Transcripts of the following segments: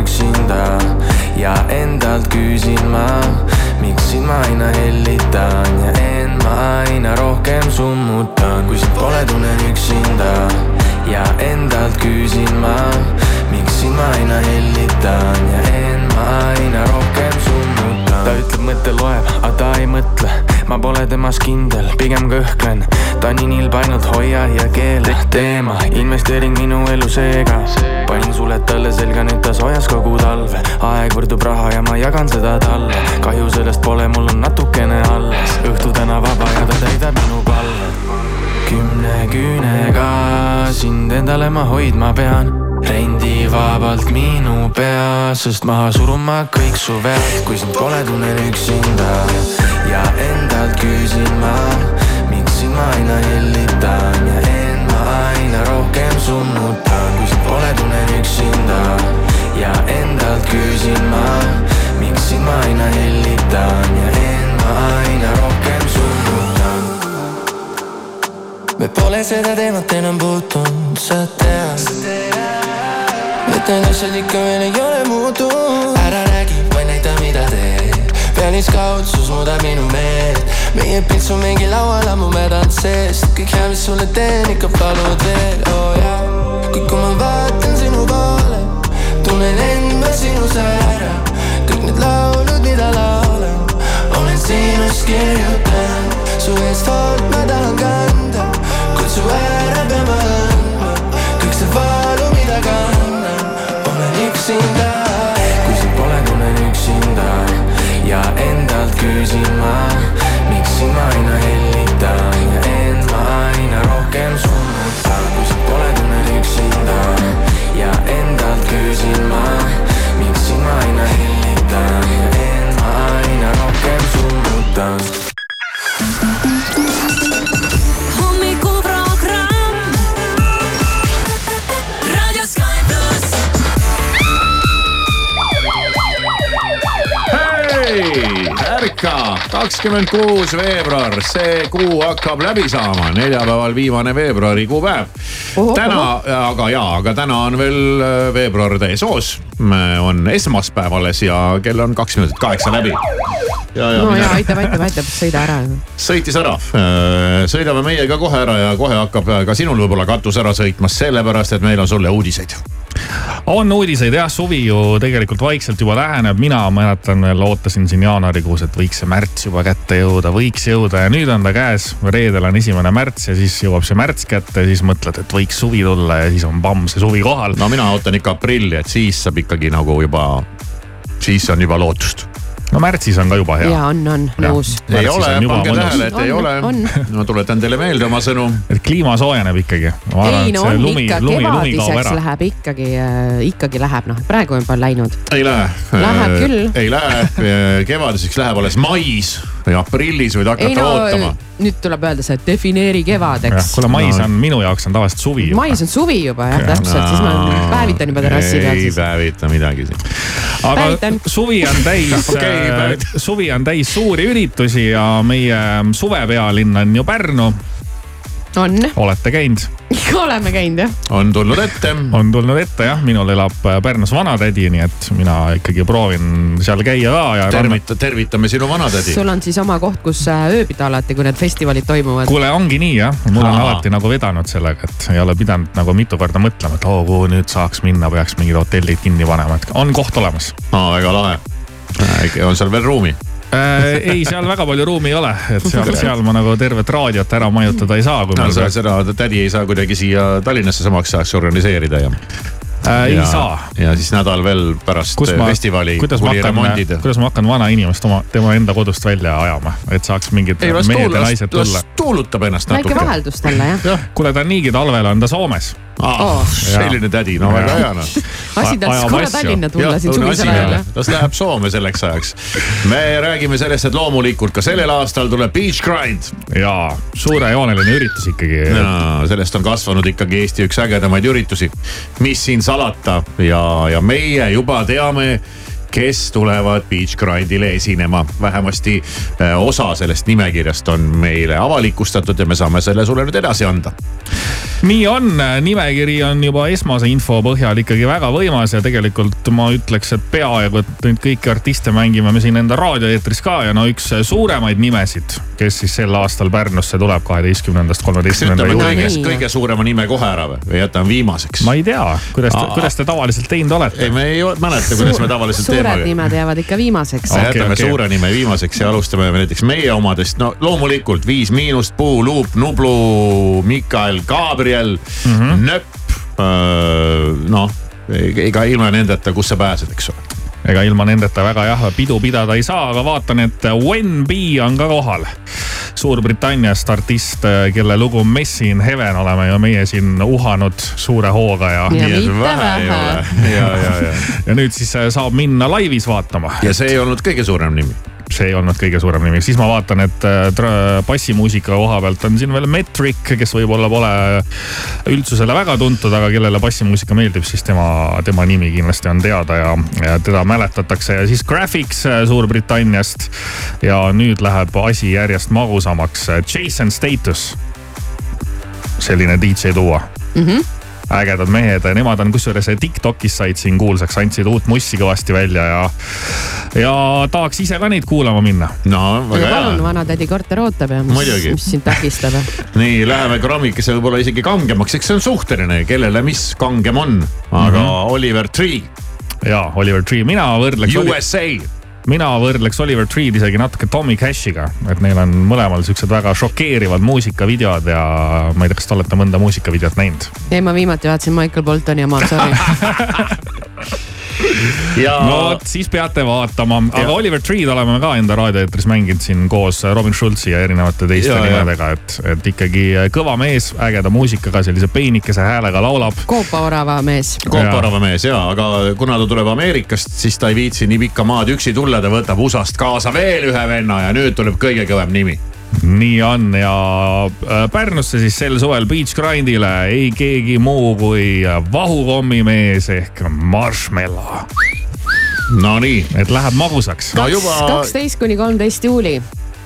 üksinda ja endalt küsin ma, miks sind ma aina hellitan ja end ma aina rohkem summutan, kui sind pole, tunnen üksinda ja endalt küsin ma, miks sind ma aina hellitan ja end ma aina rohkem summutan. ta ütleb, mõte loeb, aga ta ei mõtle ma pole temas kindel, pigem kõhklen. ta nii nilb ainult hoia ja keela teema, investeering minu elu seega. panin suled talle selga, nüüd ta soojas kogu talve. aeg võrdub raha ja ma jagan seda talle. kahju sellest pole, mul on natukene alles. õhtu täna vaba ja ta täidab minu palve. kümne küünega sind endale ma hoidma pean rendi vabalt minu peas, sest maha surun ma kõik su vead, kui sind pole, tunnen üksinda ja endalt küsin ma, miks sind ma aina hellitan ja end ma aina rohkem summutan, kui sind pole, tunnen üksinda ja endalt küsin ma, miks sind ma aina hellitan ja end ma aina rohkem summutan. me pole seda teemat enam puutunud, sa tead. Ikka veel ei ole muutunud, ära räägi, vaid näita, mida teed. Pealiskaudsus muudab minu meelt. Meie pilt on mingi laual ammu mädanud seest. Kõik hea, mis sulle teen, ikka palud veel, oo oh, jaa. Kuid kui ma vaatan sinu poole, tunnen end ma sinus ära. Kõik need laulud, mida laulan, olen sinust kirjutanud. Su eest hoolt ma tahan kanda, kuid su ära pean ma andma. Kõik see valu, mida kannan, olen üksinda ja endalt küsin ma, kakskümmend kuus veebruar, see kuu hakkab läbi saama, neljapäeval viimane veebruarikuu päev. täna, aga jaa, aga täna on veel äh, veebruar täies hoos. on esmaspäev alles ja kell on kaks minutit kaheksa läbi. Ja, ja, no ja aitab, aitab, aitab, sõida ära. sõitis ära, äh, sõidame meiega kohe ära ja kohe hakkab ka sinul võib-olla katus ära sõitmas, sellepärast et meil on sulle uudiseid on uudiseid jah, suvi ju tegelikult vaikselt juba läheneb, mina mäletan veel ootasin siin jaanuarikuus, et võiks see märts juba kätte jõuda, võiks jõuda ja nüüd on ta käes. reedel on esimene märts ja siis jõuab see märts kätte siis mõtled, et võiks suvi tulla ja siis on pamm see suvi kohal. no mina ootan ikka aprilli, et siis saab ikkagi nagu juba, siis on juba lootust no märtsis on ka juba hea. ja on, on nõus. ei ole, pange tähele, et on, ei ole. ma tuletan teile meelde oma sõnu. et kliima soojeneb ikkagi. ei no on lumi, ikka, kevadiseks läheb ikkagi äh,, ikkagi läheb noh, praegu on juba läinud. ei lähe. Läheb küll. ei lähe, äh, kevadiseks läheb alles mais või aprillis võid hakata ei, no, ootama. nüüd tuleb öelda see, et defineeri kevadeks. kuule, mais no. on minu jaoks on tavaliselt suvi. mais on suvi juba jah ja., täpselt, siis ma päevitan juba terrassi peal. ei päevita midagi siin. Aga päevitan. suvi on täis okay, äh, suvi on täis suuri üritusi ja meie suvepealinn on ju Pärnu on. olete käinud? oleme käinud jah. on tulnud ette. on tulnud ette jah, minul elab Pärnus vanatädi, nii et mina ikkagi proovin seal käia ka ja. tervita, tervitame sinu vanatädi. sul on siis oma koht, kus äh, ööbida alati, kui need festivalid toimuvad? kuule, ongi nii jah, mul on Aha. alati nagu vedanud sellega, et ei ole pidanud nagu mitu korda mõtlema, et oo, kuhu nüüd saaks minna, peaks mingid hotellid kinni panema, et on koht olemas. aa, väga lahe. Äh, on seal veel ruumi? Äh, ei, seal väga palju ruumi ei ole, et seal, seal ma nagu tervet raadiot ära majutada ei saa. no sa seda tädi ei saa kuidagi siia Tallinnasse samaks ajaks organiseerida ja äh,. ei saa. ja siis nädal veel pärast kus ma, festivali kuni remondida. kuidas ma hakkan vana inimest oma, tema enda kodust välja ajama, et saaks mingid ei, mehed ja naised tulla. las tuulutab ennast natuke. väike vaheldus talle jah ja.. kuule, ta on niigi talvel on ta Soomes ah, oh.. selline tädi, no väga hea noh. asi tahtis korra Tallinna tulla siin suvisel ajal las läheb Soome selleks ajaks. me räägime sellest, et loomulikult ka sellel aastal tuleb Beach Grind. jaa, suurejooneline üritus ikkagi. sellest on kasvanud ikkagi Eesti üks ägedamaid üritusi. mis siin salata ja, ja meie juba teame kes tulevad Beach Grindile esinema. vähemasti äh, osa sellest nimekirjast on meile avalikustatud ja me saame selle sulle nüüd edasi anda nii on, nimekiri on juba esmase info põhjal ikkagi väga võimas ja tegelikult ma ütleks, et peaaegu, et nüüd kõiki artiste mängime me siin enda raadioeetris ka ja no üks suuremaid nimesid, kes siis sel aastal Pärnusse tuleb kaheteistkümnendast kolmeteistkümnenda juulini. kõige, kõige suurema nime kohe ära või, või jätame viimaseks? ma ei tea, kuidas kuidas te tavaliselt teinud olete? ei, me ei mäleta, kuidas me tavaliselt teeme. Suured nimed jäävad ikka viimaseks okay,. jätame okay. suure nime viimaseks ja alustame näiteks meie omadest, no loomulikult Viis Miinust, Puu, Luup, Nublu, Mikael, Gabriel mm, -hmm. Nöpp, noh ega ilma nendeta, kus sa pääsed, eks ole ega ilma nendeta väga jah, pidu pidada ei saa, aga vaatan, et Wen B on ka kohal. Suurbritanniast artist, kelle lugu Messi in Heaven oleme ju meie siin uhanud suure hooga ja. ja mitte vähe. ja, ja, ja. ja nüüd siis saab minna laivis vaatama. ja see ei olnud kõige suurem nimi see ei olnud kõige suurem nimi, siis ma vaatan, et äh, bassimuusika koha pealt on siin veel Metric, kes võib-olla pole üldsusele väga tuntud, aga kellele bassimuusika meeldib, siis tema, tema nimi kindlasti on teada ja, ja teda mäletatakse ja siis Graphics äh, Suurbritanniast. ja nüüd läheb asi järjest magusamaks, Jason Status. selline DJ duo mm. -hmm ägedad mehed, nemad on kusjuures Tiktokis said siin kuulsaks, andsid uut mussi kõvasti välja ja, ja tahaks ise ka neid kuulama minna. no väga hea. palun, vanatädi korter ootab ja mis, mis sind takistab. nii, läheme grammikese võib-olla isegi kangemaks, eks see on suhteline, kellele mis kangem on, aga mm -hmm. Oliver Tree. ja Oliver Tree, mina võrdleks. USA oli mina võrdleks Oliver Tree'd isegi natuke Tommy Cashiga, et neil on mõlemal siuksed väga šokeerivad muusikavideod ja ma ei tea, kas te olete mõnda muusikavideot näinud? ei, ma viimati vaatasin Michael Boltoni oma, sorry ja. no vot, siis peate vaatama, aga ja. Oliver Tree'd oleme ka enda raadioeetris mänginud siin koos Robin Schulzi ja erinevate teiste ja, nimedega, et, et ikkagi kõva mees, ägeda muusikaga, sellise peenikese häälega laulab. koopaorava mees. koopaorava mees ja, aga kuna ta tuleb Ameerikast, siis ta ei viitsi nii pikka maad üksi tulla, ta võtab USA-st kaasa veel ühe venna ja nüüd tuleb kõige kõvem nimi nii on ja äh, Pärnusse siis sel suvel Beach Grindile ei keegi muu kui vahukommimees ehk Marshmallow. Nonii. et läheb magusaks no. kaksteist kuni kolmteist juuli,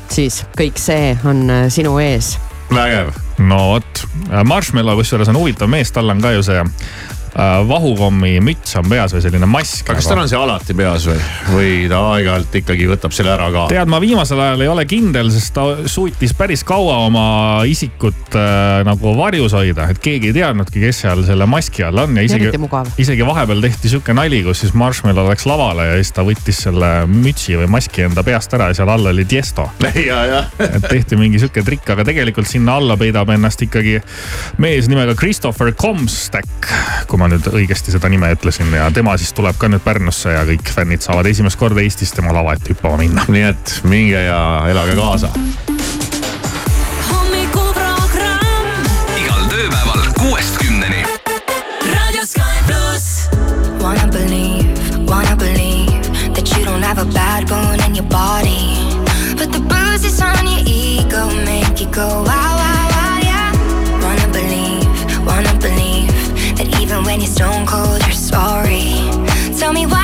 siis kõik see on äh, sinu ees. vägev. no vot, Marshmallow kusjuures on huvitav mees, tal on ka ju see vahukommi müts on peas või selline mask. aga kas tal on see alati peas või, või ta aeg-ajalt ikkagi võtab selle ära ka? tead, ma viimasel ajal ei ole kindel, sest ta suutis päris kaua oma isikut äh, nagu varjus hoida, et keegi ei teadnudki, kes seal selle maski all on. Ja isegi, isegi vahepeal tehti sihuke nali, kus siis Marshmallow läks lavale ja siis ta võttis selle mütsi või maski enda peast ära ja seal all oli Tiesto. Et tehti mingi sihuke trikk, aga tegelikult sinna alla peidab ennast ikkagi mees nimega Christopher Comstack, kui ma ma nüüd õigesti seda nime ütlesin ja tema siis tuleb ka nüüd Pärnusse ja kõik fännid saavad esimest korda Eestis tema lava ette hüppama minna. nii et minge ja elage kaasa. igal tööpäeval kuuest kümneni. Wanna believe, wanna believe that you don't have a bad bone in your body. But the bruises on your ego make you go wow, stone cold, you're sorry. Tell me why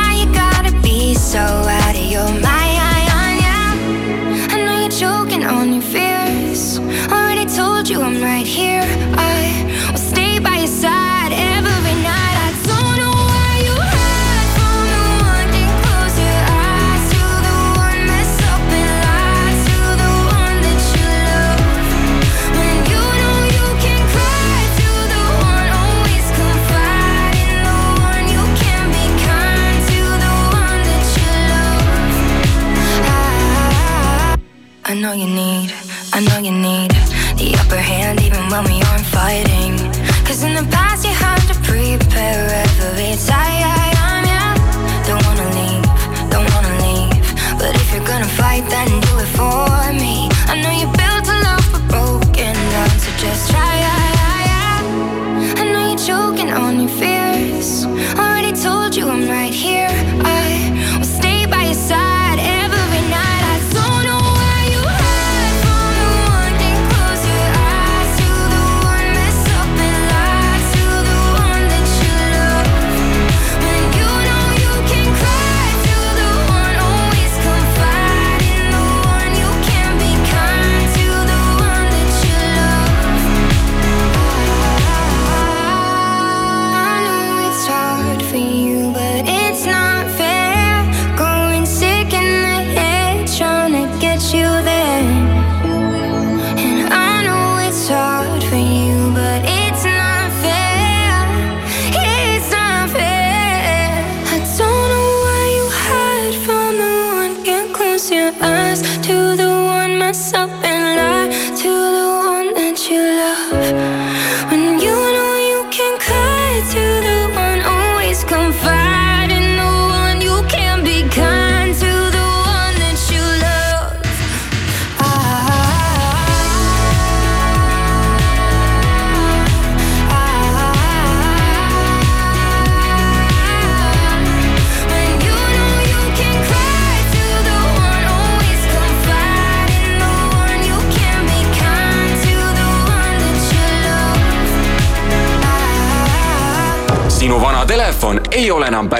know you need, I know you need the upper hand even when we aren't fighting. Cause in the past you had to prepare every time, yeah. Don't wanna leave, don't wanna leave. But if you're gonna fight, then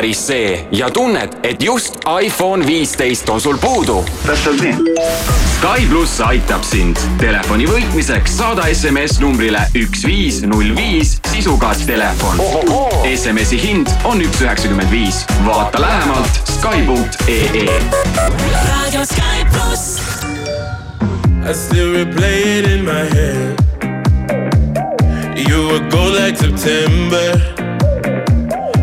päris see ja tunned, et just iPhone viisteist on sul puudu. täpselt nii. Sky pluss aitab sind. Telefoni võitmiseks saada SMS numbrile üks viis null viis sisuga telefon. SMS-i hind on üks üheksakümmend viis. vaata lähemalt Sky.ee. raadio Sky pluss. I still replay it in my head. You were gold like September,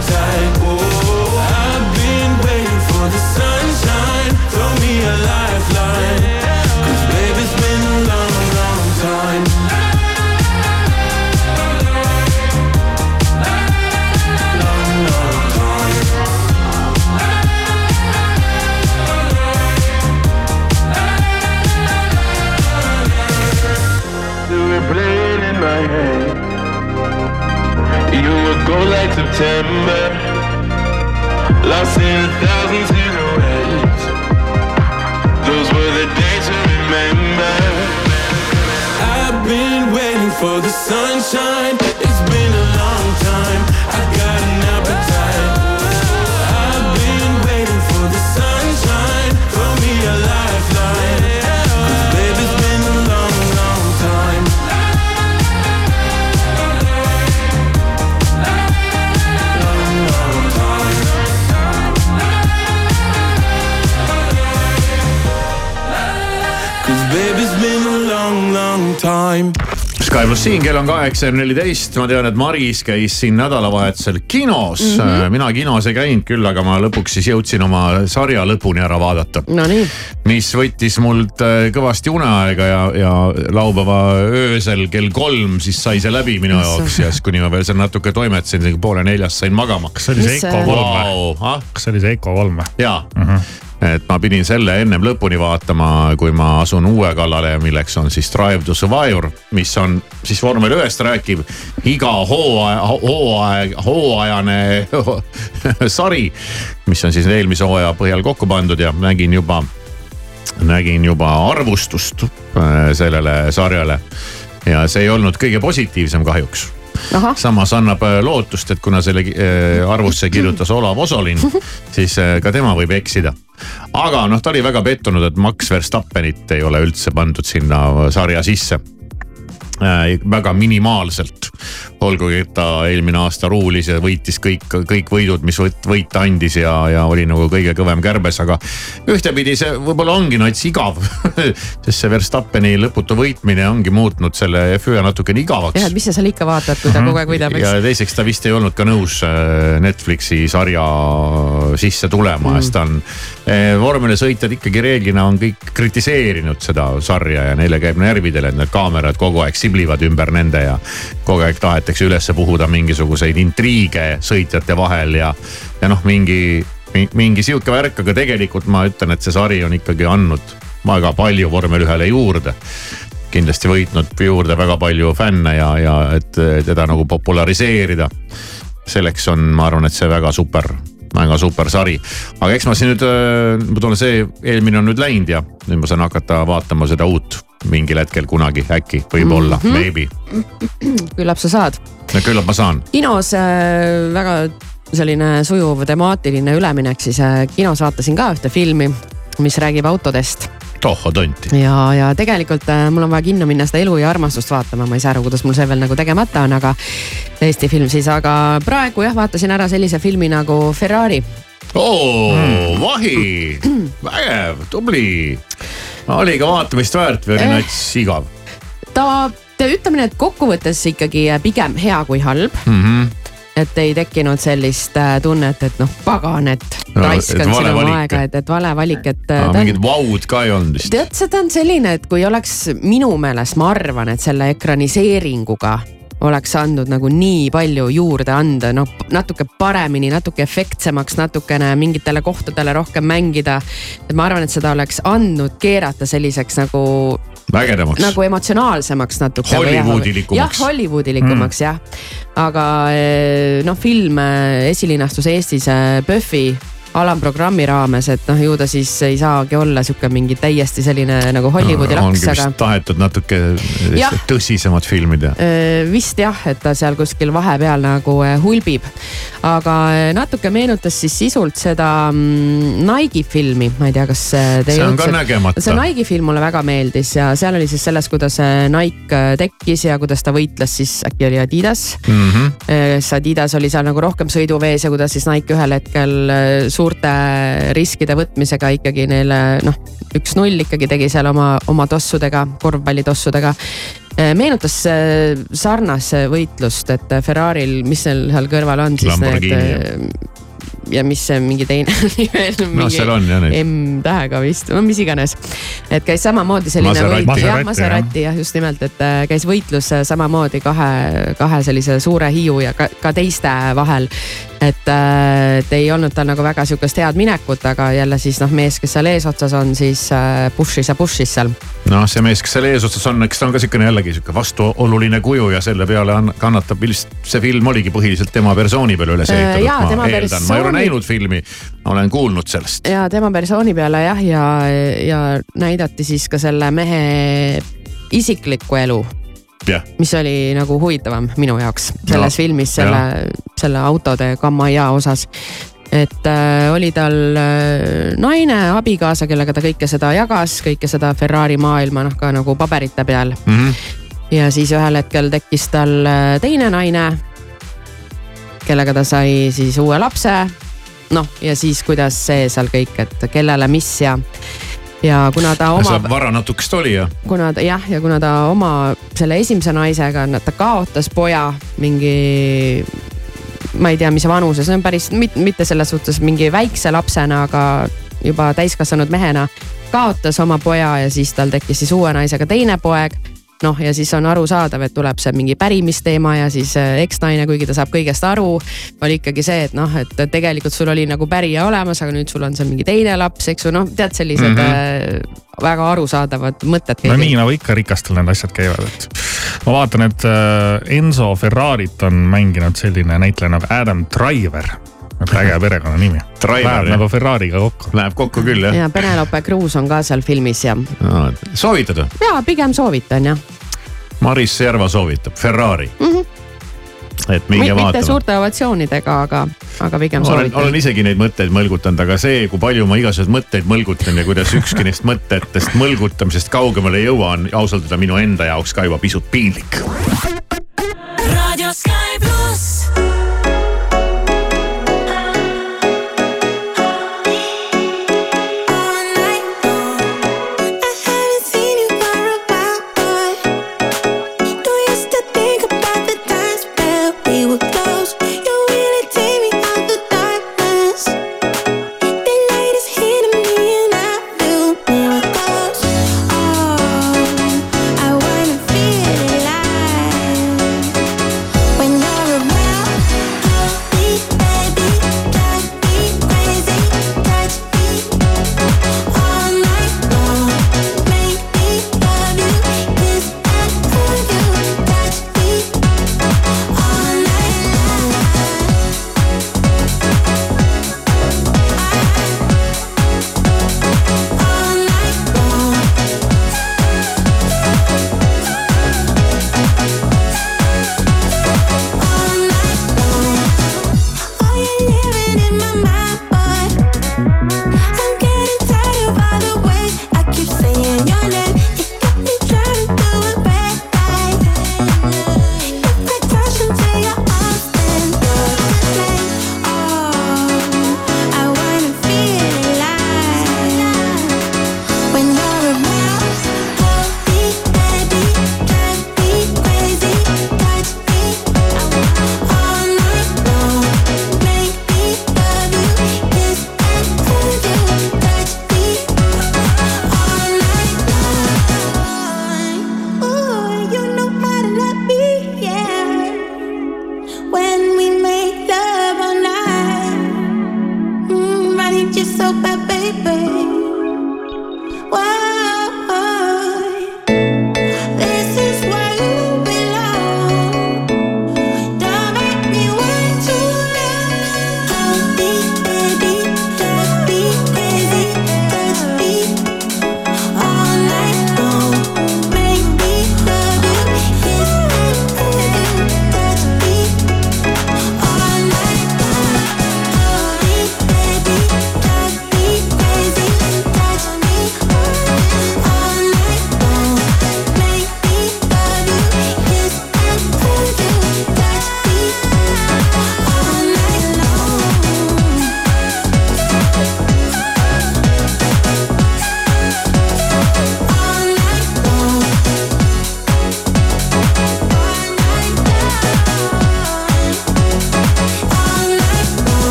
在 kell on kaheksa ja neliteist, ma tean, et Maris käis siin nädalavahetusel kinos mm. -hmm. mina kinos ei käinud küll, aga ma lõpuks siis jõudsin oma sarja lõpuni ära vaadata. Nonii. mis võttis mult äh, kõvasti uneaega ja, ja laupäeva öösel kell kolm siis sai see läbi minu jaoks ja siis kuni ma veel seal natuke toimetasin, poole neljast sain magama. kas see oli see Eiko kolm või? kas see oli see Eiko kolm või? jaa mm. -hmm et ma pidin selle ennem lõpuni vaatama, kui ma asun uue kallale, milleks on siis Drive to Survivor, mis on siis vormel ühest rääkiv iga hooaja, hooaeg, hooajane sari. mis on siis eelmise hooaja põhjal kokku pandud ja nägin juba, nägin juba arvustust äh, sellele sarjale. ja see ei olnud kõige positiivsem kahjuks Aha. samas annab äh, lootust, et kuna selle äh, arvusse kirjutas Olav Osolin, siis ka tema võib eksida aga noh, ta oli väga pettunud, et Max Verstappenit ei ole üldse pandud sinna sarja sisse äh, väga minimaalselt. olgugi, et ta eelmine aasta ruulis ja võitis kõik, kõik võidud, mis võit, võita andis ja, ja oli nagu kõige kõvem kärbes, aga ühtepidi see võib-olla ongi nats igav sest see Verstappeni lõputu võitmine ongi muutnud selle F1 natukene igavaks. jah, et mis sa seal ikka vaatad, kui ta -hmm. kogu aeg võidab, eks. ja teiseks ta vist ei olnud ka nõus äh, Netflixi sarja sisse tulema mm, sest ta on vormelisõitjad ikkagi reeglina on kõik kritiseerinud seda sarja ja neile käib närvidele, et need kaamerad kogu aeg siblivad ümber nende ja kogu aeg tahetakse üles puhuda mingisuguseid intriige sõitjate vahel ja, ja noh, mingi, mingi sihuke värk, aga tegelikult ma ütlen, et see sari on ikkagi andnud väga palju vormel ühele juurde kindlasti võitnud juurde väga palju fänne ja, ja et teda nagu populariseerida. selleks on, ma arvan, et see väga super väga super sari. aga eks ma siin nüüd, võib-olla see eelmine on nüüd läinud ja nüüd ma saan hakata vaatama seda uut mingil hetkel kunagi äkki, võib-olla mm, -hmm. maybe. küllap sa saad. no küllap ma saan. kinos äh, väga selline sujuv temaatiline üleminek, siis äh, kinos vaatasin ka ühte filmi, mis räägib autodest tohho tonti. ja, ja tegelikult äh, mul on vaja kinno minna seda Elu ja armastust vaatama, ma ei saa aru, kuidas mul see veel nagu tegemata on, aga Eesti film siis, aga praegu jah, vaatasin ära sellise filmi nagu Ferrari. oo mm., vahi, vägev, tubli. oli ka vaatamist väärt või oli eh, nats igav? ta, ütleme nii, et kokkuvõttes ikkagi pigem hea kui halb mm. -hmm et ei tekkinud sellist äh, tunnet, et noh, pagan, et no, raiskan sinu aega, et, et vale valik, et no,. mingit vaud ka ei olnud vist. tead, see on selline, et kui oleks minu meelest, ma arvan, et selle ekraniseeringuga oleks andnud nagu nii palju juurde anda, noh natuke paremini, natuke efektsemaks, natukene mingitele kohtadele rohkem mängida. et ma arvan, et seda oleks andnud keerata selliseks nagu vägedamaks. nagu emotsionaalsemaks natuke. Hollywoodilikumaks. jah, Hollywoodilikumaks mm. jah. aga eh, noh, film eh, esilinastus Eestis PÖFFi eh, alamprogrammi raames, et noh, ju ta siis ei saagi olla sihuke mingi täiesti selline nagu Hollywoodi no, laks, aga. tahetud natuke ja. tõsisemat filmi teha. vist jah, et ta seal kuskil vahepeal nagu hulbib. aga natuke meenutas siis sisult seda mm, Nike'i filmi, ma ei tea, kas te. see on ka nägemata. see Nike'i film mulle väga meeldis ja seal oli siis sellest, kuidas Nike tekkis ja kuidas ta võitles siis äkki oli Adidas mm. -hmm. Adidas oli seal nagu rohkem sõiduvees ja kuidas siis Nike ühel hetkel suutis suurte riskide võtmisega ikkagi neile noh, üks-null ikkagi tegi seal oma, oma tossudega, korvpallitossudega meenutas äh, sarnast võitlust, et Ferrari'l, mis seal, seal kõrval on siis need ja mis see mingi teine oli veel. no seal on jah neid. M-tähega vist, no mis iganes. et käis samamoodi selline võitlus, jah, Maserati jah, just nimelt, et äh, käis võitlus äh, samamoodi kahe, kahe sellise suure hiiu ja ka, ka teiste vahel. Et, äh, et ei olnud tal nagu väga sihukest head minekut, aga jälle siis noh, mees, kes seal eesotsas on, siis push'is ja push'is seal. noh, see mees, kes seal eesotsas on, eks ta on ka sihukene jällegi sihuke vastuoluline kuju ja selle peale kannatab ilmselt see film oligi põhiliselt tema persooni peale üles ehitatud, ma eeldan, ma ei ole näinud filmi, olen kuulnud sellest. ja tema persooni peale jah, ja, ja näidati siis ka selle mehe isiklikku elu yeah.. mis oli nagu huvitavam minu jaoks selles no, filmis selle, selle autode gammaia osas. Et äh, oli tal äh, naine, abikaasa, kellega ta kõike seda jagas, kõike seda Ferrari maailma noh, ka nagu paberite peal. Mm. -hmm. ja siis ühel hetkel tekkis tal äh, teine naine, kellega ta sai siis uue lapse. Noh, ja siis kuidas see seal kõik, et kellele, mis ja ja kuna ta oma. vara natukest oli ja. kuna ta jah, ja kuna ta oma selle esimese naisega, ta kaotas poja mingi. ma ei tea, mis vanuses, see on päris mitte selles suhtes mingi väikse lapsena, aga juba täiskasvanud mehena. kaotas oma poja ja siis tal tekkis siis uue naisega teine poeg noh, ja siis on arusaadav, et tuleb see mingi pärimisteema ja siis äh, eksnaine, kuigi ta saab kõigest aru, oli ikkagi see, et noh, et tegelikult sul oli nagu pärija olemas, aga nüüd sul on seal mingi teine laps, eks ju, noh, tead sellised mm -hmm. väga arusaadavad mõtted. no nii nagu ikka rikastel need asjad käivad, et ma vaatan, et äh, Enzo Ferrarit on mänginud selline näitleja nagu Adam Driver äge perekonnanimi. Läheb nagu Ferrari'ga kokku. Läheb kokku küll jah. ja Penelope Cruz on ka seal filmis ja no,. soovitad või? ja pigem soovitan jah. Maris Järva soovitab Ferrari mm. -hmm et minge M vaatama. mitte suurte ovatsioonidega, aga, aga pigem soovitan. olen isegi neid mõtteid mõlgutanud, aga see, kui palju ma igasuguseid mõtteid mõlgutan ja kuidas ükski neist mõtetest mõlgutamisest kaugemale ei jõua, on ausalt öelda minu enda jaoks ka juba pisut piinlik.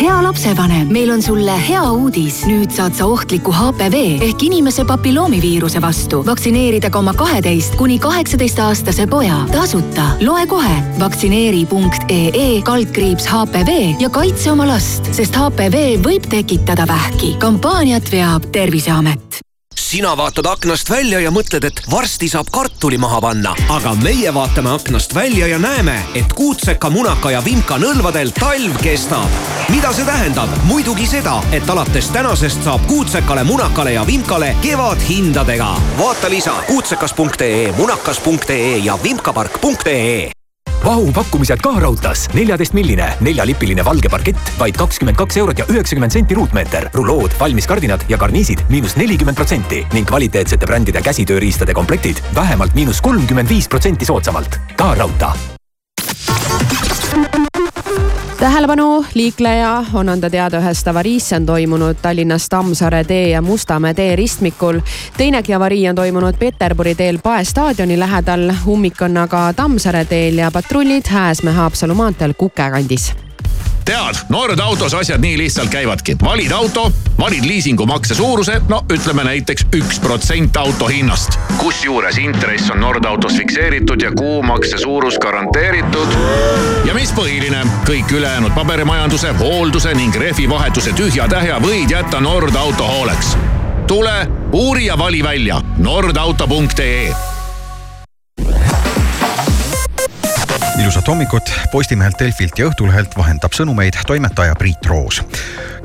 hea lapsevanem, meil on sulle hea uudis. nüüd saad sa ohtliku HPV ehk inimese papilloomiviiruse vastu vaktsineerida ka oma kaheteist kuni kaheksateist aastase poja tasuta. loe kohe vaktsineeri.ee kaldkriips HPV ja kaitse oma last, sest HPV võib tekitada vähki. kampaaniat veab Terviseamet sina vaatad aknast välja ja mõtled, et varsti saab kartuli maha panna, aga meie vaatame aknast välja ja näeme, et kuutseka, munaka ja vimka nõlvadel talv kestab. mida see tähendab? muidugi seda, et alates tänasest saab kuutsekale, munakale ja vimkale kevadhindadega. vaata lisa kuutsekas.ee, munakas.ee ja vimkapark.ee Vau pakkumised ka raudtees. neljateistmilline neljalipiline valge parkett, vaid kakskümmend kaks eurot ja üheksakümmend senti ruutmeeter. rullood, valmiskardinad ja karniisid miinus nelikümmend protsenti ning kvaliteetsete brändide käsitööriistade komplektid vähemalt miinus kolmkümmend viis protsenti soodsamalt. ka raudtee tähelepanu, liikleja on anda teada ühest avariist, see on toimunud Tallinnas Tammsaare tee ja Mustamäe tee ristmikul. teinegi avarii on toimunud Peterburi teel Pae staadioni lähedal, ummik on aga Tammsaare teel ja patrullid Hääsmäe-Haapsalu maanteel Kuke kandis tead, Nord autos asjad nii lihtsalt käivadki. valid auto, valid liisingumakse suuruse, no ütleme näiteks üks protsent auto hinnast. kusjuures intress on Nord autos fikseeritud ja kuumakse suurus garanteeritud. ja mis põhiline, kõik ülejäänud paberimajanduse, hoolduse ning rehvivahetuse tühja-tähja võid jätta Nord auto hooleks. tule, uuri ja vali välja nordauto.ee ilusat hommikut Postimehelt, Delfilt ja Õhtulehelt vahendab sõnumeid toimetaja Priit Roos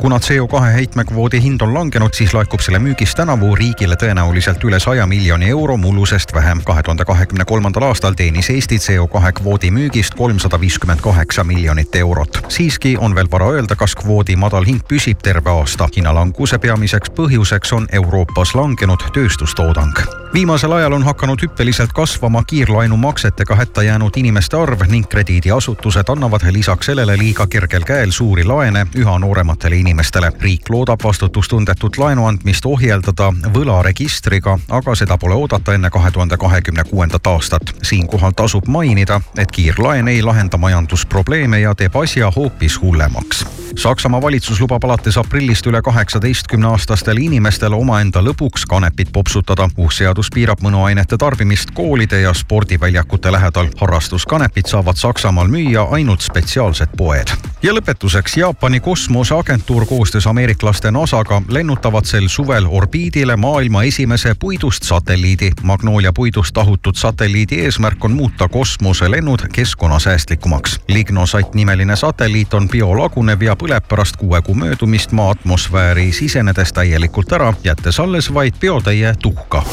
kuna CO2 heitmekvoodi hind on langenud, siis laekub selle müügist tänavu riigile tõenäoliselt üle saja miljoni euro mullusest vähem. kahe tuhande kahekümne kolmandal aastal teenis Eesti CO2 kvoodi müügist kolmsada viiskümmend kaheksa miljonit eurot. siiski on veel vara öelda, kas kvoodi madal hind püsib terve aasta. hinnalanguse peamiseks põhjuseks on Euroopas langenud tööstustoodang. viimasel ajal on hakanud hüppeliselt kasvama kiirlaenumaksetega hätta jäänud inimeste arv ning krediidiasutused annavad lisaks sellele liiga kergel käel suuri laene üha noorematele inimestele riik loodab vastutustundetut laenu andmist ohjeldada võlaregistriga, aga seda pole oodata enne kahe tuhande kahekümne kuuendat aastat. siinkohal tasub mainida, et kiirlaen ei lahenda majandusprobleeme ja teeb asja hoopis hullemaks. Saksamaa valitsus lubab alates aprillist üle kaheksateistkümne aastastele inimestele omaenda lõbuks kanepit popsutada. uus seadus piirab mõnuainete tarbimist koolide ja spordiväljakute lähedal. harrastuskanepit saavad Saksamaal müüa ainult spetsiaalsed poed. ja lõpetuseks Jaapani kosmoseagentuur agentuur koostöös ameeriklaste NASAga lennutavad sel suvel orbiidile maailma esimese puidust satelliidi. Magnolia puidust tahutud satelliidi eesmärk on muuta kosmoselennud keskkonnasäästlikumaks. Lignosat nimeline satelliit on biolagunev ja põleb pärast kuue kuu möödumist maa atmosfääri sisenedes täielikult ära, jättes alles vaid biotäie tuhka.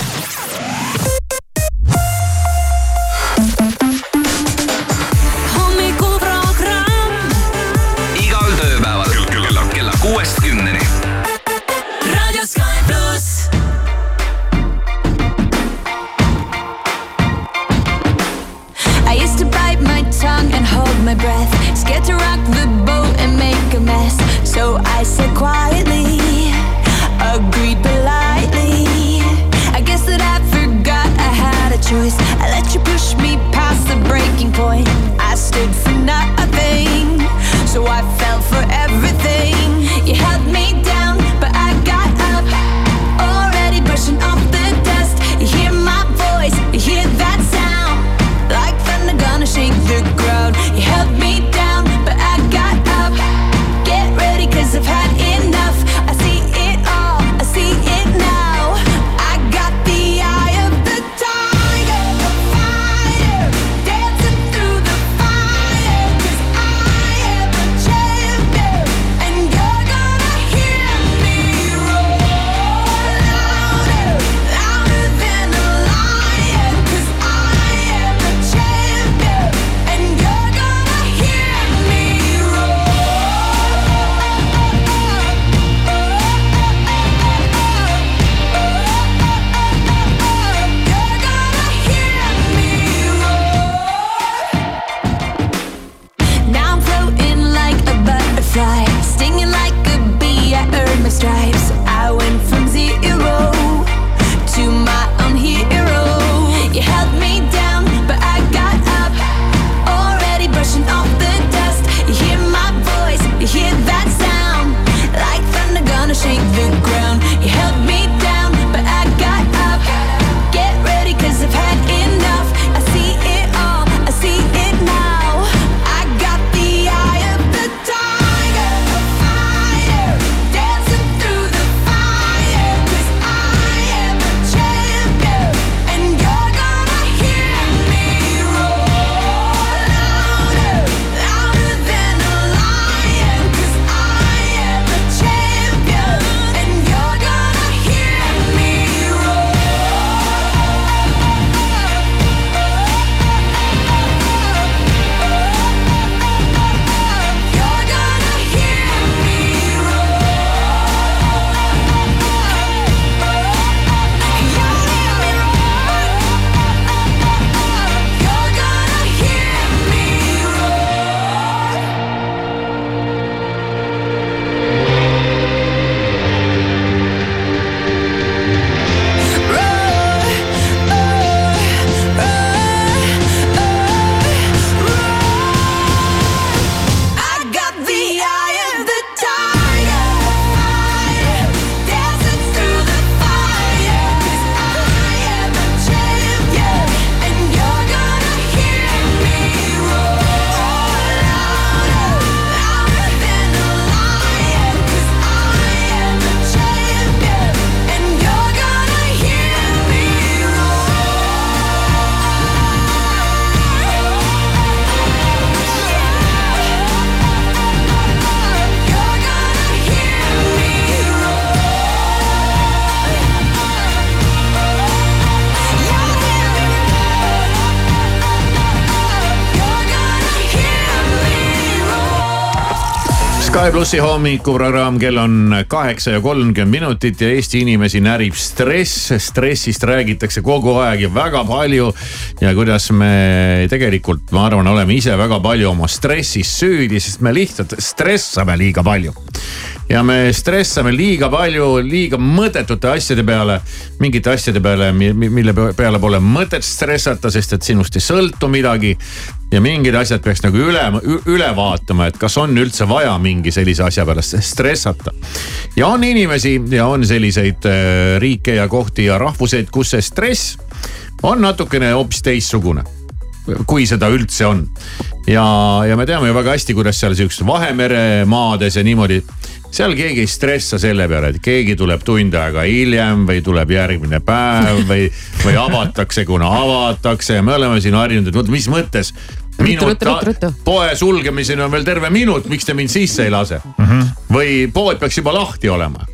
Sky plussi hommikuprogramm, kell on kaheksa ja kolmkümmend minutit ja Eesti inimesi närib stress. stressist räägitakse kogu aeg ja väga palju. ja kuidas me tegelikult, ma arvan, oleme ise väga palju oma stressis süüdi, sest me lihtsalt stressame liiga palju ja me stressame liiga palju, liiga mõttetute asjade peale, mingite asjade peale, mille peale pole mõtet stressata, sest et sinust ei sõltu midagi. ja mingid asjad peaks nagu üle, üle vaatama, et kas on üldse vaja mingi sellise asja pärast stressata. ja on inimesi ja on selliseid äh, riike ja kohti ja rahvuseid, kus see stress on natukene hoopis teistsugune kui seda üldse on. ja, ja me teame ju väga hästi, kuidas seal sihukestes Vahemere maades ja niimoodi seal keegi ei stressa selle peale, et keegi tuleb tund aega hiljem või tuleb järgmine päev või, või avatakse, kuna avatakse ja me oleme siin harjunud, et vot mis mõttes. minut, poe sulgemiseni on veel terve minut, miks te mind sisse ei lase mm? -hmm. või pood peaks juba lahti olema.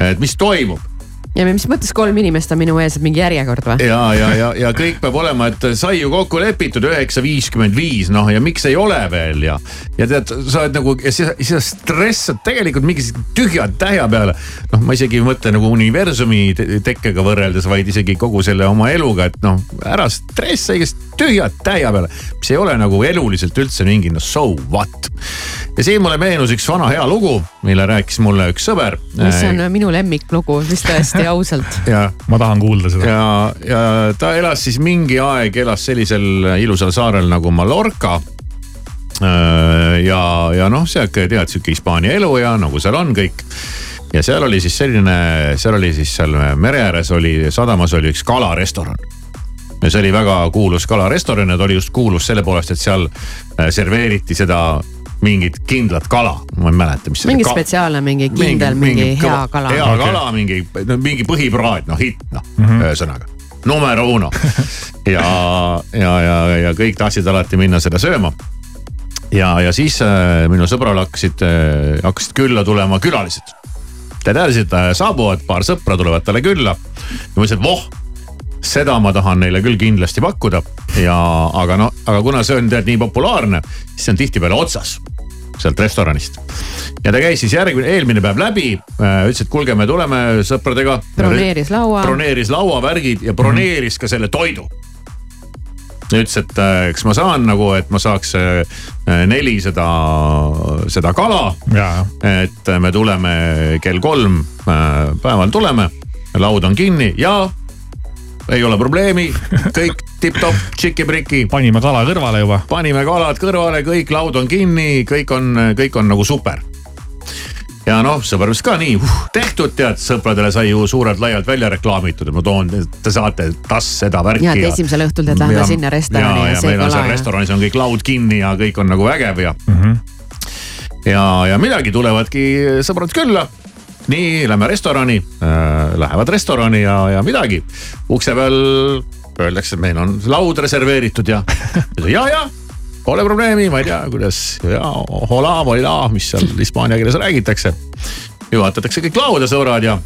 et mis toimub ja mis mõttes kolm inimest on minu ees, et mingi järjekord või? ja, ja, ja, ja kõik peab olema, et sai ju kokku lepitud üheksa viiskümmend viis, noh ja miks ei ole veel ja. ja tead, sa oled nagu ja sa, sa stressad tegelikult mingi tühja tähja peale. noh, ma isegi ei mõtle nagu universumi tekkega võrreldes, vaid isegi kogu selle oma eluga, et noh, ära stressa igast tühja tähja peale. mis ei ole nagu eluliselt üldse mingi no so what. ja siin mulle meenus üks vana hea lugu, mille rääkis mulle üks sõber. mis on minu lemmiklugu vist tõesti täiesti ausalt. ja ma tahan kuulda seda. ja, ja ta elas siis mingi aeg, elas sellisel ilusal saarel nagu Mallorca ja, ja noh, sihuke tead sihuke Hispaania elu ja nagu seal on kõik. ja seal oli siis selline, seal oli siis seal mere ääres oli, sadamas oli üks kalarestoran. ja see oli väga kuulus kalarestoran ja ta oli just kuulus selle poolest, et seal serveeriti seda mingit kindlat kala, ma ei mäleta, mis. mingi spetsiaalne, mingi kindel, mingi, mingi hea kala. hea okay. kala, mingi, mingi põhipraad, noh hitt noh mm -hmm. ühesõnaga numero uno ja, ja, ja, ja kõik tahtsid alati minna seda sööma. ja, ja siis äh, minu sõbral hakkasid äh,, hakkasid külla tulema külalised. ta teadis, et saabuvad, paar sõpra tulevad talle külla ja ma ütlesin, et voh seda ma tahan neile küll kindlasti pakkuda ja, aga no, aga kuna see on tead nii populaarne, siis see on tihtipeale otsas sealt restoranist. ja ta käis siis järgmine, eelmine päev läbi, ütles, et kuulge, me tuleme sõpradega. broneeris laua. broneeris lauavärgid ja broneeris mm -hmm. ka selle toidu. ütles, et äh, kas ma saan nagu, et ma saaks äh, neli seda, seda kala. et me tuleme kell kolm äh, päeval tuleme, laud on kinni ja ei ole probleemi, kõik tipp-topp, tšiki-priki. panime kala kõrvale juba. panime kalad kõrvale, kõik laud on kinni, kõik on, kõik on nagu super ja noh, sõber ütles ka nii uh,, tehtud tead, sõpradele sai ju suurelt-laialt välja reklaamitud, et ma toon, te saate tass seda värki. ja, et esimesel õhtul tead lähme sinna restorani ja, ja, ja meil on seal restoranis on kõik laud kinni ja kõik on nagu vägev ja mm. -hmm. ja, ja midagi tulevadki sõbrad külla nii, lähme restorani äh,, lähevad restorani ja, ja midagi. ukse peal öeldakse, et meil on laud reserveeritud ja, ja, ja pole probleemi, ma ei tea, kuidas ja hola, hola, mis seal hispaania keeles räägitakse. juhatatakse kõik lauda, sõbrad ja,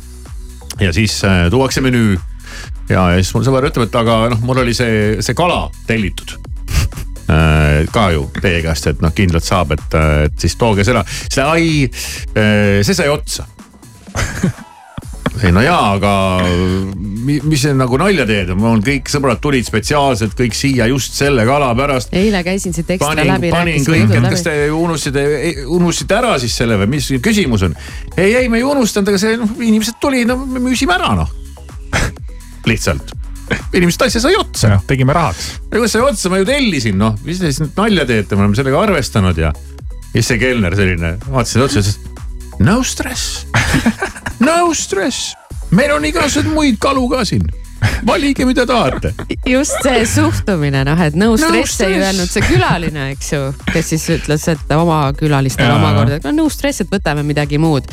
ja siis äh, tuuakse menüü. ja, ja siis mul sõber ütleb, et aga noh, mul oli see, see kala tellitud äh, ka ju teie käest, et noh, kindlalt saab, et, et siis tooge seda, see ai, äh, see sai otsa ei no jaa, aga mis see nagu nalja teed, mul kõik sõbrad tulid spetsiaalselt kõik siia just selle kala pärast. eile käisin siit ekstra panin, läbi. panin kõik, et kas te unustasite, unustasite ära siis selle või mis küsimus on? ei, ei me ei unustanud, aga see noh, inimesed tulid, no me müüsime ära noh lihtsalt inimesed asja sai otsa. tegime rahaks. kuidas sai otsa, ma ju tellisin noh, mis te siis nüüd nalja teete, me oleme sellega arvestanud ja. ja siis see kelner selline vaatas otsa ütles no stress. No stress, meil on igasuguseid muid kalu ka siin. Valige, mida tahate. just see suhtumine noh, et no stress no ei öelnud see külaline, eks ju, kes siis ütles, et oma külalistele omakorda, et no no stress, et võtame midagi muud.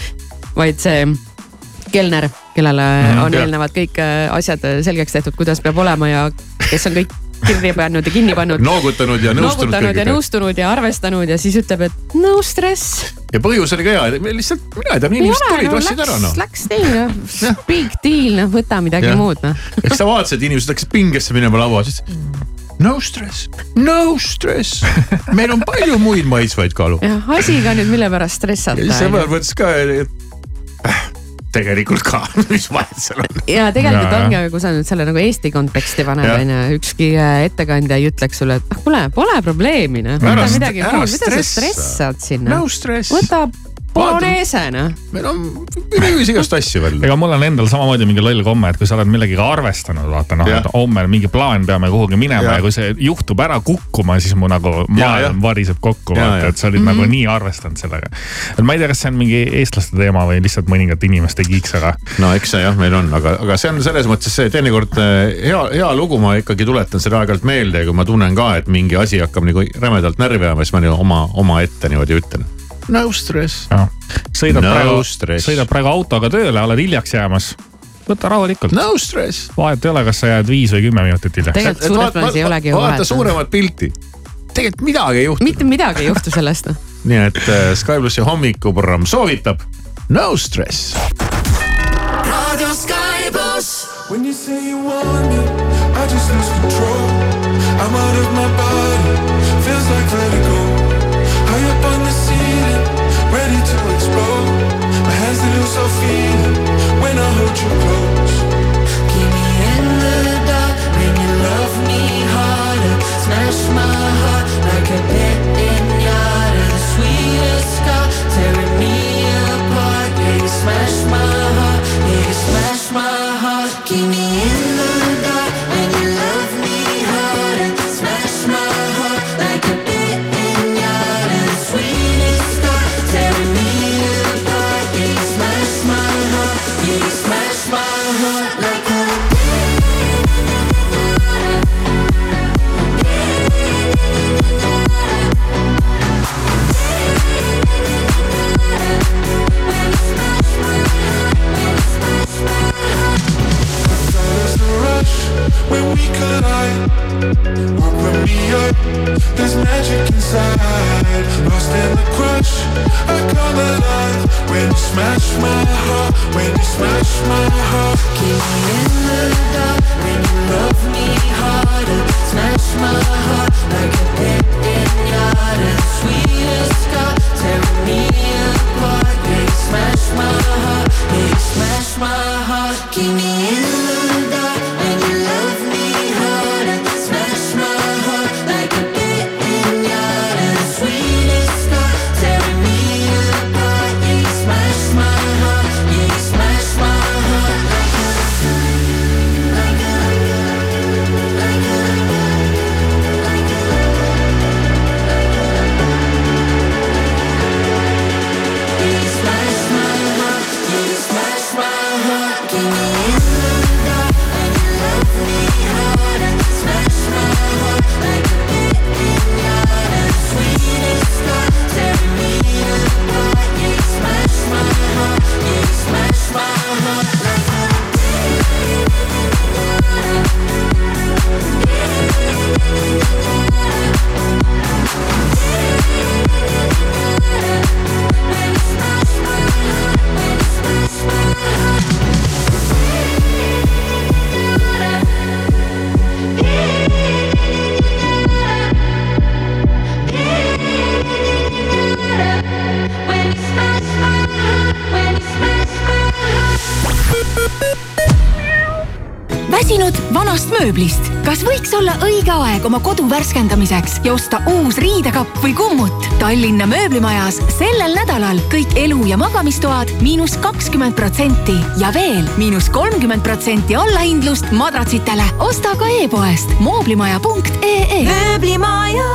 vaid see kelner, kellele mm, on eelnevalt kõik äh, asjad selgeks tehtud, kuidas peab olema ja kes on kõik kirja pannud ja kinni pannud. noogutanud ja nõustunud. noogutanud ja nõustunud ja arvestanud ja siis ütleb, et no stress. ja põhjus oli ka hea, lihtsalt mina ei tea, inimesed tulid, ostsid ära noh. Läks nii noh, big deal noh, võta midagi ja. muud noh. eks sa vaatasid, inimesed hakkasid pingesse minema laua, siis no stress, no stress, meil on palju muid maitsvaid kalu. jah, asi ka nüüd, mille pärast stressata. sõber mõtles ka, et tegelikult ka, mis vahet seal on. ja tegelikult ja, ongi, aga kui sa nüüd selle nagu Eesti konteksti paned, on ju, ükski äh, ettekandja ei ütleks sulle, et ah kuule, pole probleemi noh. võta midagi muud, mida sa stressad sinna. no stress. võta Bolognese noh. meil on menüüs igast asju veel. ega mul on endal samamoodi mingi loll komme, et kui sa oled millegagi arvestanud, vaata noh, et homme mingi plaan, peame kuhugi minema ja. ja kui see juhtub ära kukkuma, siis mu nagu maailm variseb kokku, vaata, et sa olid mm -hmm. nagu mhm. nii arvestanud sellega. et ma ei tea, kas see on mingi eestlaste teema või lihtsalt mõningate inimeste kiiks, aga. no eks see jah, meil on, aga, aga see on selles mõttes see teinekord eh, hea, hea lugu, ma ikkagi tuletan seda aeg-ajalt meelde, kui ma tunnen ka, et mingi asi hakkab nagu rämedalt närvi ajama, siis ma nii oma, omaette niimoodi ütlen no stress. sõidad no praegu, sõidad praegu autoga tööle, oled hiljaks jäämas võta rahulikult. no stress. vahet ei ole, kas sa jääd viis või kümme minutit hiljaks. tegelikult suures plaanis ei olegi ju vahet. vaata suuremat pilti. tegelikult midagi ei juhtu. mitte midagi ei juhtu sellest noh. nii et äh, Sky plussi hommikuprogramm soovitab no stress. raadio Sky pluss. When you say you want me, I just lose control. I'm out of my body, feeling when I hold you close. Keep me in the dark, make you love me harder. Smash my heart like a pit pinata. The sweetest scar tearing me apart. Smash my mööblist? kas võiks olla õige aeg oma kodu värskendamiseks ja osta uus riidekapp või kummut? Tallinna mööblimajas sellel nädalal kõik elu- ja magamistoad miinus kakskümmend protsenti ja veel miinus kolmkümmend protsenti allahindlust madratsitele. osta ka e-poest mooblimaja.ee. mööblimaja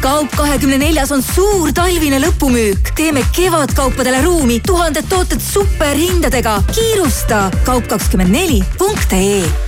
kaup kahekümne neljas on suur talvine lõpumüük. teeme kevadkaupadele ruumi, tuhanded tooted superhindadega. kiirusta kaup kakskümmend neli punkt ee.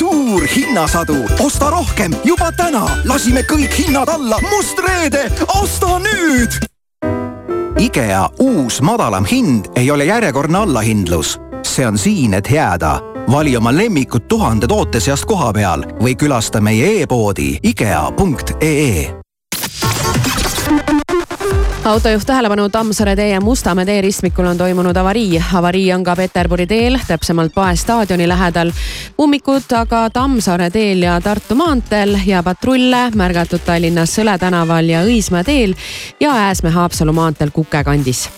suur hinnasadu, osta rohkem juba täna, lasime kõik hinnad alla, must reede, osta nüüd. IKEA uus madalam hind ei ole järjekordne allahindlus, see on siin, et jääda. Vali oma lemmikud tuhande toote seast koha peal või külasta meie e-poodi ikea.ee autojuht tähelepanu, Tammsaare tee ja Mustamäe tee ristmikul on toimunud avarii. avarii on ka Peterburi teel, täpsemalt Pae staadioni lähedal. ummikud aga Tammsaare teel ja Tartu maanteel ja patrulle märgatud Tallinnas Sõle tänaval ja Õismäe teel ja Ääsmäe-Haapsalu maanteel Kuke kandis.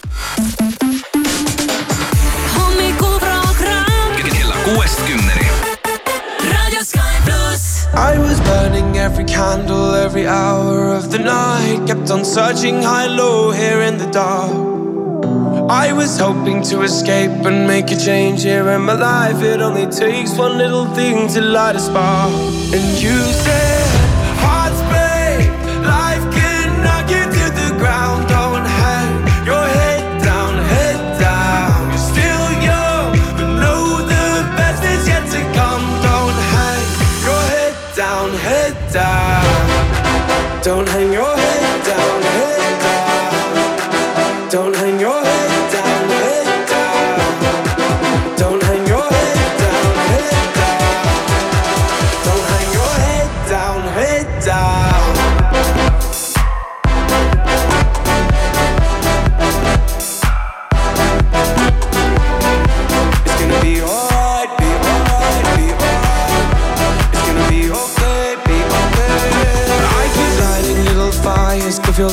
kuuest kümneni. I was burning every candle every hour of the night. Kept on searching high, low, here in the dark. I was hoping to escape and make a change here in my life. It only takes one little thing to light a spark. And you said,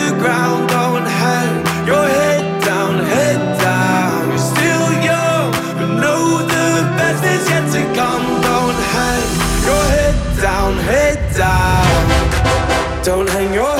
the ground. Don't hang your head down, head down. You're still young, but know the best is yet to come. Don't hang your head down, head down. Don't hang your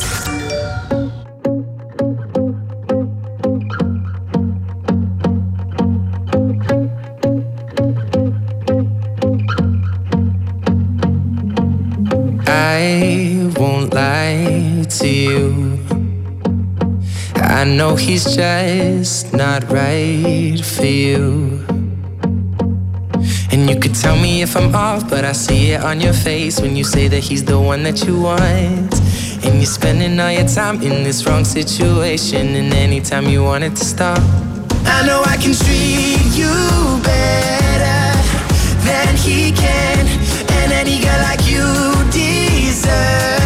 Know he's just not right for you. And you could tell me if I'm off, but I see it on your face when you say that he's the one that you want. And you're spending all your time in this wrong situation, and anytime you want it to stop. I know I can treat you better than he can, and any girl like you deserves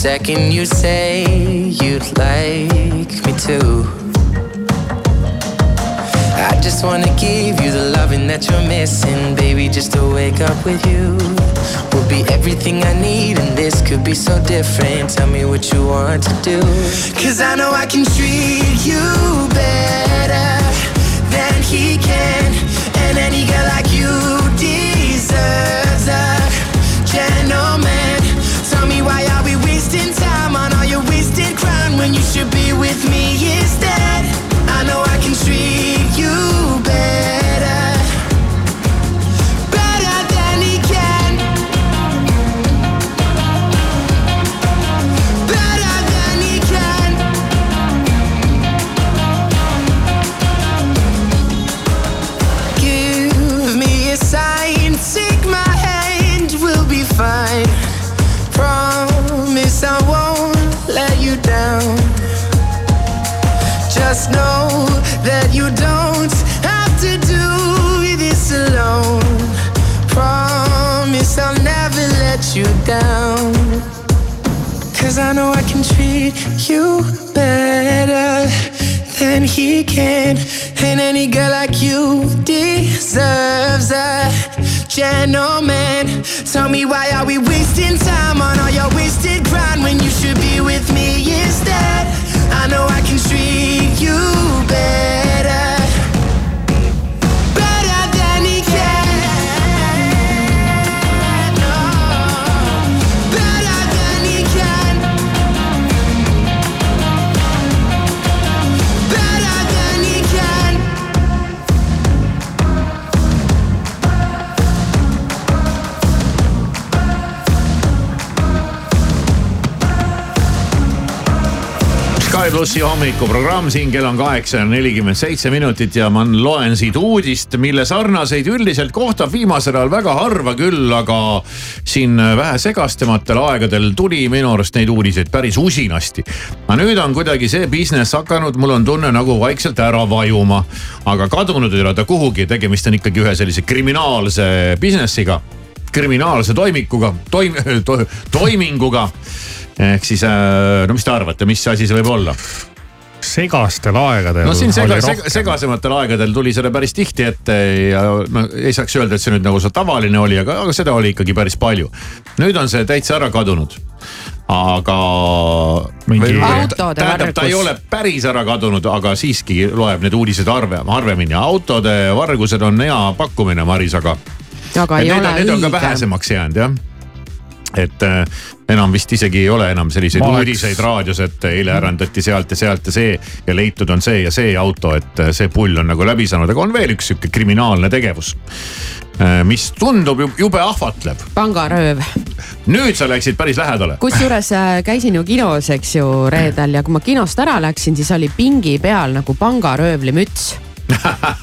second you say you'd like me to. I just wanna give you the loving that you're missing, baby. Just to wake up with you will be everything I need, and this could be so different. Tell me what you want to do. Cause I know I can treat you better than he can, and any girl like you can. And any girl like you deserves a gentleman. Tell me why are we wasting time on all your wasted grind when you should be with me instead? I know I can plussi hommikuprogramm, siin kell on kaheksa ja nelikümmend seitse minutit ja ma loen siit uudist, mille sarnaseid üldiselt kohtab viimasel ajal väga harva küll, aga siin vähe segastematel aegadel tuli minu arust neid uudiseid päris usinasti. aga nüüd on kuidagi see business hakanud, mul on tunne nagu vaikselt ära vajuma. aga kadunud ei ole ta kuhugi, tegemist on ikkagi ühe sellise kriminaalse business'iga kriminaalse toimikuga, toim- to,, toiminguga. Ehk siis äh, no mis te arvate, mis asi see võib olla? segastel aegadel. no siin sega, sega, segasematel aegadel tuli seda päris tihti ette ja no ei saaks öelda, et see nüüd nagu see tavaline oli, aga, aga seda oli ikkagi päris palju. nüüd on see täitsa ära kadunud aga. Tähendab, ta ei ole päris ära kadunud, aga siiski loeb need uudised harve, harvemini. autode vargused on hea pakkumine, Maris, aga. aga ei need, ole need on ka õige. vähesemaks jäänud jah et äh, enam vist isegi ei ole enam selliseid oleks- uudiseid raadios, et eile ärandati sealt ja sealt ja see ja leitud on see ja see auto, et äh, see pull on nagu läbi saanud, aga on veel üks sihuke kriminaalne tegevus. mis tundub ju- jube ahvatlev. pangarööv. nüüd sa läksid päris lähedale. kusjuures äh, käisin ju kinos, eks ju, reedel ja kui ma kinost ära läksin, siis oli pingi peal nagu pangaröövli müts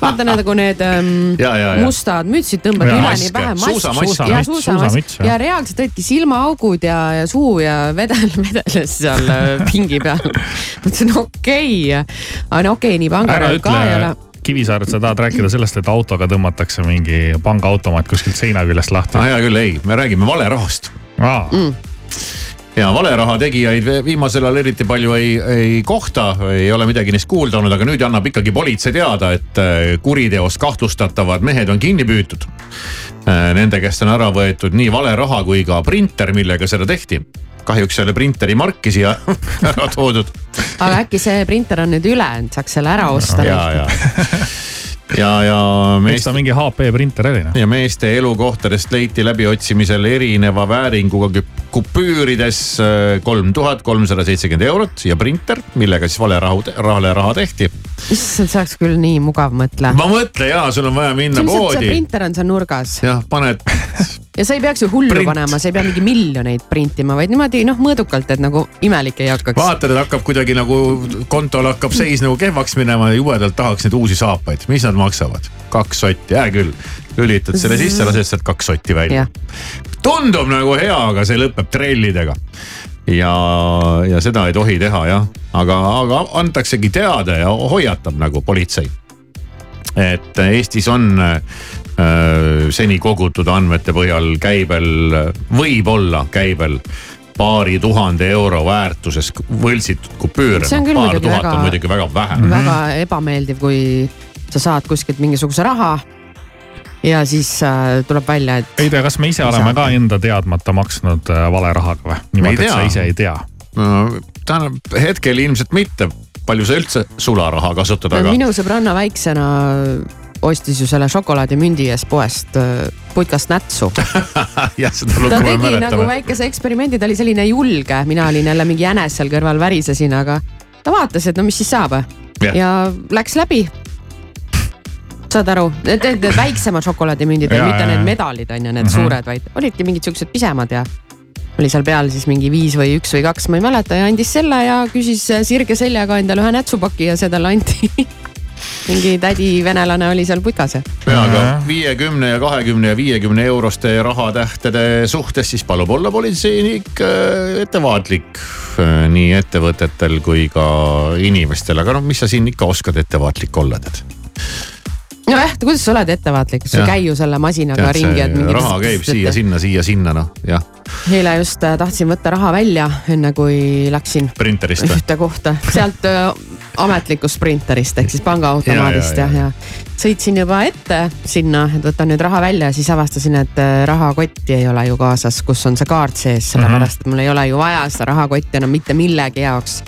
vaata nagu need ähm, Ja, ja, ja. mustad mütsid tõmbad Ja, üleni pähe. Suusamask. ja Suusamüts, suusamüts, ja reaalselt olidki silmaaugud ja, ja suu ja vedel, vedeles seal äh, pingi peal. mõtlesin okei okay., aga no okei okay,, nii pangarööv ka ei ole Kivisaar, et sa tahad rääkida sellest, et autoga tõmmatakse mingi pangaautomaat kuskilt seina küljest lahti ah,. hea küll, ei, me räägime valerahast. mm.. Ja valeraha tegijaid viimasel ajal eriti palju ei, ei kohta, ei ole midagi neist kuulda olnud, aga nüüd annab ikkagi politsei teada, et äh, kuriteos kahtlustatavad mehed on kinni püütud. Nende käest on ära võetud nii valeraha kui ka printer, millega seda tehti. kahjuks selle printeri marki siia ära toodud aga äkki see printer on nüüd üle, saaks selle ära osta. ja, ja, ja, ja eks meest ta mingi HP printer oli noh. ja meeste elukohtadest leiti läbiotsimisel erineva vääringuga kupüürides äh, kolm tuhat kolmsada seitsekümmend eurot ja printer, millega siis valerahu, valeraha tehti. issand, see oleks küll nii mugav mõtle. ma mõtlen ja sul on vaja minna see poodi. printer on seal nurgas jah, paned, ja sa ei peaks ju hullu Print. panema, sa ei pea mingi miljoneid printima, vaid niimoodi noh, mõõdukalt, et nagu imelik ei hakkaks. vaatad, et hakkab kuidagi nagu kontol hakkab seis nagu kehvaks minema ja jubedalt tahaks neid uusi saapaid, mis nad maksavad? kaks sotti, hea küll, lülitad selle sisse, lased sealt kaks sotti välja. tundub nagu hea, aga see lõpeb trellidega ja, ja seda ei tohi teha jah, aga, aga antaksegi teada ja hoiatab nagu politsei. et Eestis on äh, seni kogutud andmete põhjal käibel, võib-olla käibel paari tuhande euro väärtuses võltsitud kupüüre. Küll paar muidugi tuhat väga- on muidugi väga vähe. väga ebameeldiv, kui sa saad kuskilt mingisuguse raha ja siis äh, tuleb välja, et ei tea, kas me ise oleme ka enda teadmata maksnud äh, valerahaga või? Me ei niimoodi, et sa tea. ise ei tea. tähendab hetkel ilmselt mitte, palju sa üldse sularaha kasutad, aga minu sõbranna väiksena ostis ju selle šokolaadimündi eest poest äh, putkast nätsu. jah, seda ta lugu me tegi nagu mäletame. väikese eksperimendi, ta oli selline julge, mina olin jälle mingi jänes seal kõrval värisesin, aga ta vaatas, et no mis siis saab ja läks läbi. Saad aru, need, need väiksemad šokolaadimündid, Ja, mitte need medalid on ju, need Mhm. suured, vaid olidki mingid siuksed pisemad ja oli seal peal siis mingi viis või üks või kaks, ma ei mäleta ja andis selle ja küsis sirge seljaga endale ühe nätsupaki ja see talle anti. mingi tädi venelane oli seal putkas ja. ja, aga viiekümne ja kahekümne ja viiekümne euroste rahatähtede suhtes siis palub olla politseinik äh, ettevaatlik äh, nii ettevõtetel kui ka inimestel, aga noh, mis sa siin ikka oskad ettevaatlik olla, tead. nojah, kuidas sa oled ettevaatlik, sa ei Jah. käi ju selle masinaga ringi, et raha käib siia-sinna, siia-sinna, noh jah, eile just äh, tahtsin võtta raha välja, enne kui läksin printerist või? ühte kohta, sealt äh, ametlikust printerist ehk siis pangaautomaadist Ja, ja, ja, ja sõitsin juba ette sinna, et võtan nüüd raha välja, siis avastasin, et äh, rahakotti ei ole ju kaasas, kus on see kaart sees, sellepärast et mul ei ole ju vaja seda rahakotti enam mitte millegi jaoks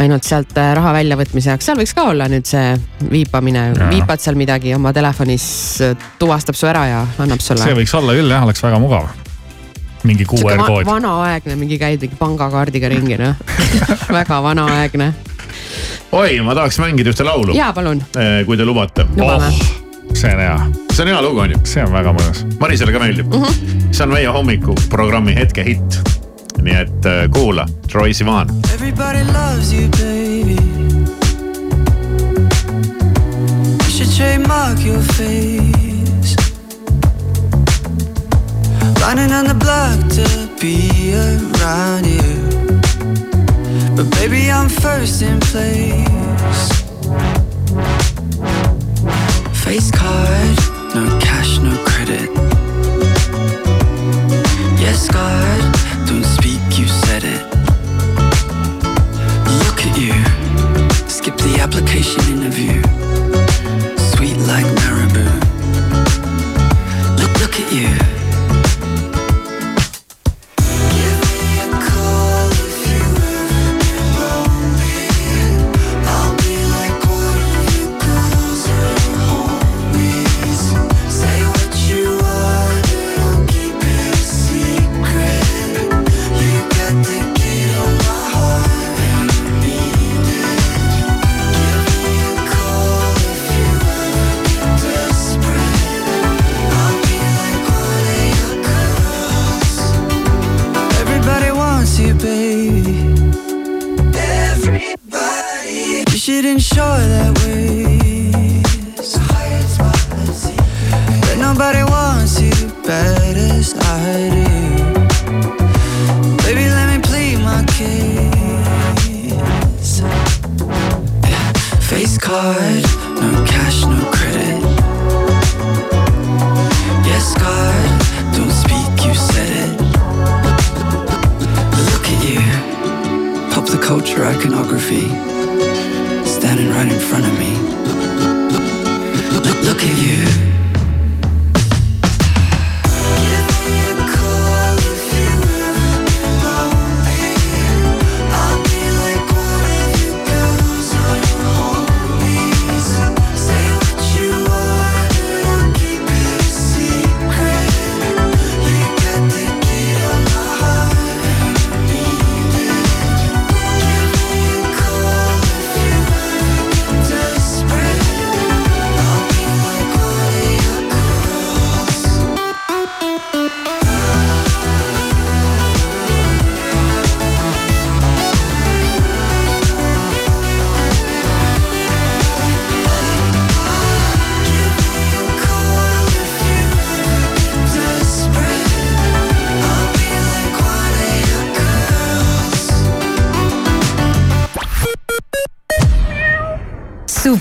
ainult sealt äh, raha väljavõtmise jaoks, seal võiks ka olla nüüd see viipamine, Jaa. viipad seal midagi oma telefonis, tuvastab su ära ja annab sulle. see võiks olla küll jah, oleks väga mugav. mingi QR kood. vanaaegne, mingi käid mingi pangakaardiga ringi noh väga vanaaegne. oi, ma tahaks mängida ühte laulu, ja palun, kui te lubate. lubame. see on hea, see on hea lugu, on ju. see on väga mõnus. Marisele ka meeldib mm. Mhm. -hmm. see on meie hommikuprogrammi hetke hitt. Nii et äh, kuula, Troy Sivan. Everybody loves you, baby. You should trademark your face. Running on the block to be around you. But baby, I'm first in place. Face card, no cash, no credit. Yes, God, the application interview. Sweet like marabou. Look, look at you.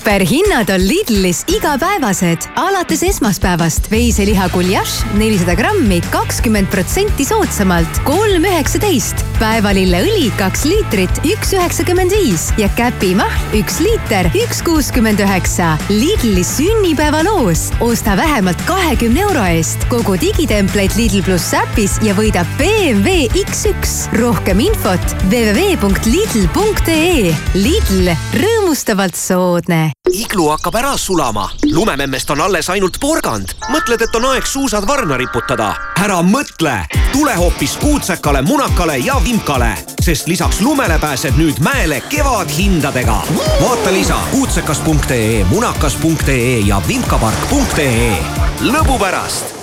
Superhinnad on Lidlis igapäevased. alates esmaspäevast veiseliha guljašš nelisada grammi, kakskümmend protsenti soodsamalt, kolm üheksateist. päevalilleõli kaks liitrit, üks üheksakümmend viis ja käpimahl üks liiter, üks kuuskümmend üheksa. Lidli sünnipäevaloos. osta vähemalt kahekümne euro eest kogu digitempleid Lidl pluss äpis ja võida BMW X1. rohkem infot www.lidl.ee. Lidl, rõõmustavalt soodne. Iglu hakkab ära sulama, lumememmest on alles ainult porgand. mõtled, et on aeg suusad varna riputada? ära mõtle, tule hoopis kuutsekale, munakale ja vimkale, sest lisaks lumele pääsed nüüd mäele kevadhindadega. vaata lisa kuutsekas.ee, munakas.ee ja vimkapark.ee. lõbu pärast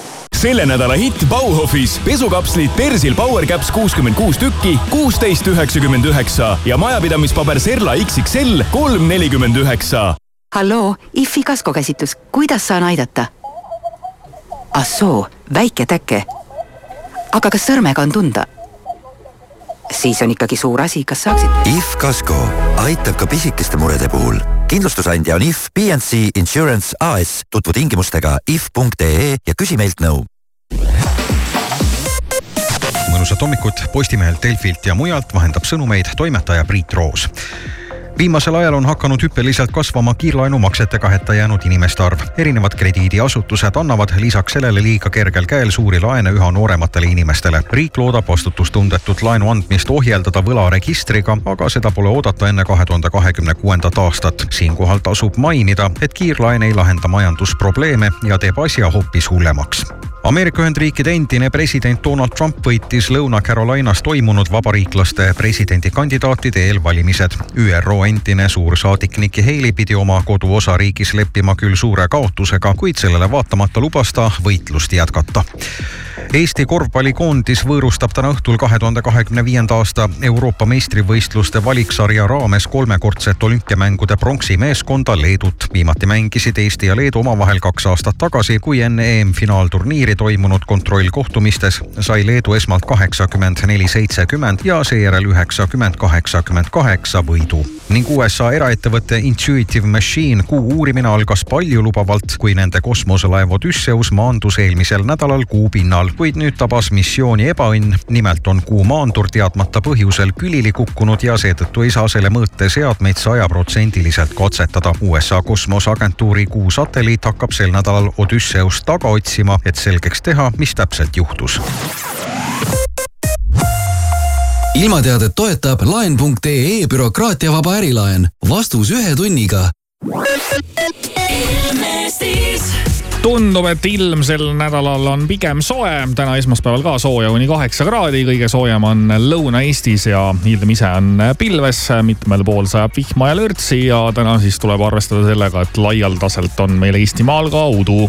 selle nädala hitt Bauhofis pesukapslid Persil Power Caps kuuskümmend kuus tükki, kuusteist üheksakümmend üheksa ja majapidamispaber Serla XXL kolm nelikümmend üheksa. Halloo, IFI kaskokäsitlus, kuidas saan aidata? ah soo, väike täke. aga kas sõrmega on tunda? siis on ikkagi suur asi, kas saaksid? IF Kasko aitab ka pisikeste murede puhul. kindlustusandja on IF PNC Insurance AS. tutvu tingimustega if.ee ja küsi meilt nõu. mõnusat hommikut Postimehelt, Delfilt ja mujalt vahendab sõnumeid toimetaja Priit Roos viimasel ajal on hakanud hüppeliselt kasvama kiirlaenumaksetega hätta jäänud inimeste arv. erinevad krediidiasutused annavad lisaks sellele liiga kergel käel suuri laene üha noorematele inimestele. riik loodab vastutustundetut laenu andmist ohjeldada võlaregistriga, aga seda pole oodata enne kahe tuhande kahekümne kuuendat aastat. siinkohal tasub mainida, et kiirlaen ei lahenda majandusprobleeme ja teeb asja hoopis hullemaks Ameerika Ühendriikide endine president Donald Trump võitis Lõuna-Carolinas toimunud vabariiklaste presidendikandidaatide eelvalimised. ÜRO endine suursaadik Nikki Haley pidi oma koduosariigis leppima küll suure kaotusega, kuid sellele vaatamata lubas ta võitlust jätkata. Eesti korvpallikoondis võõrustab täna õhtul kahe tuhande kahekümne viienda aasta Euroopa meistrivõistluste valiksarja raames kolmekordset olümpiamängude pronksimeeskonda Leedut. viimati mängisid Eesti ja Leedu omavahel kaks aastat tagasi, kui enne EM-finaalturniiri toimunud kontrollkohtumistes sai Leedu esmalt kaheksakümmend neli, seitsekümmend ja seejärel üheksakümmend, kaheksakümmend kaheksa võidu. ning USA eraettevõtte Intuitive Machine kuu uurimine algas paljulubavalt, kui nende kosmoselaev Odysseus maandus eelmisel nädalal kuu pinnal, kuid nüüd tabas missiooni ebaõnn. nimelt on kuu maandur teadmata põhjusel külili kukkunud ja seetõttu ei saa selle mõõteseadmeid sajaprotsendiliselt katsetada. USA kosmoseagentuuri kuu satelliit hakkab sel nädalal Odysseust taga otsima, et selgeks teha, mis täpselt juhtus ilmateadet toetab laen.ee bürokraatiavaba ärilaen. vastus ühe tunniga. tundub, et ilm sel nädalal on pigem soe, täna esmaspäeval ka sooja kuni kaheksa kraadi, kõige soojem on Lõuna-Eestis ja ilm ise on pilves, mitmel pool sajab vihma ja lörtsi ja täna siis tuleb arvestada sellega, et laialdaselt on meil Eestimaal ka udu.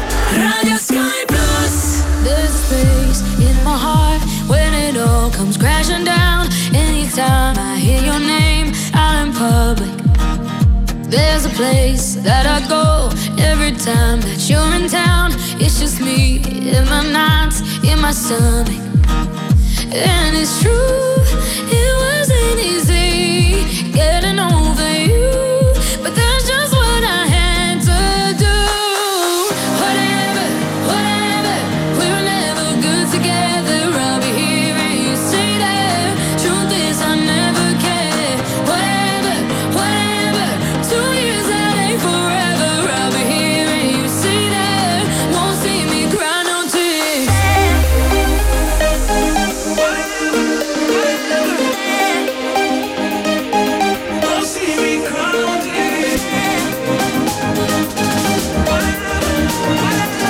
Radio Sky Plus. There's a space in my heart when it all comes crashing down. Anytime I hear your name out in public, there's a place that I go every time that you're in town. It's just me in my knots, in my stomach. And it's true, it wasn't easy getting on.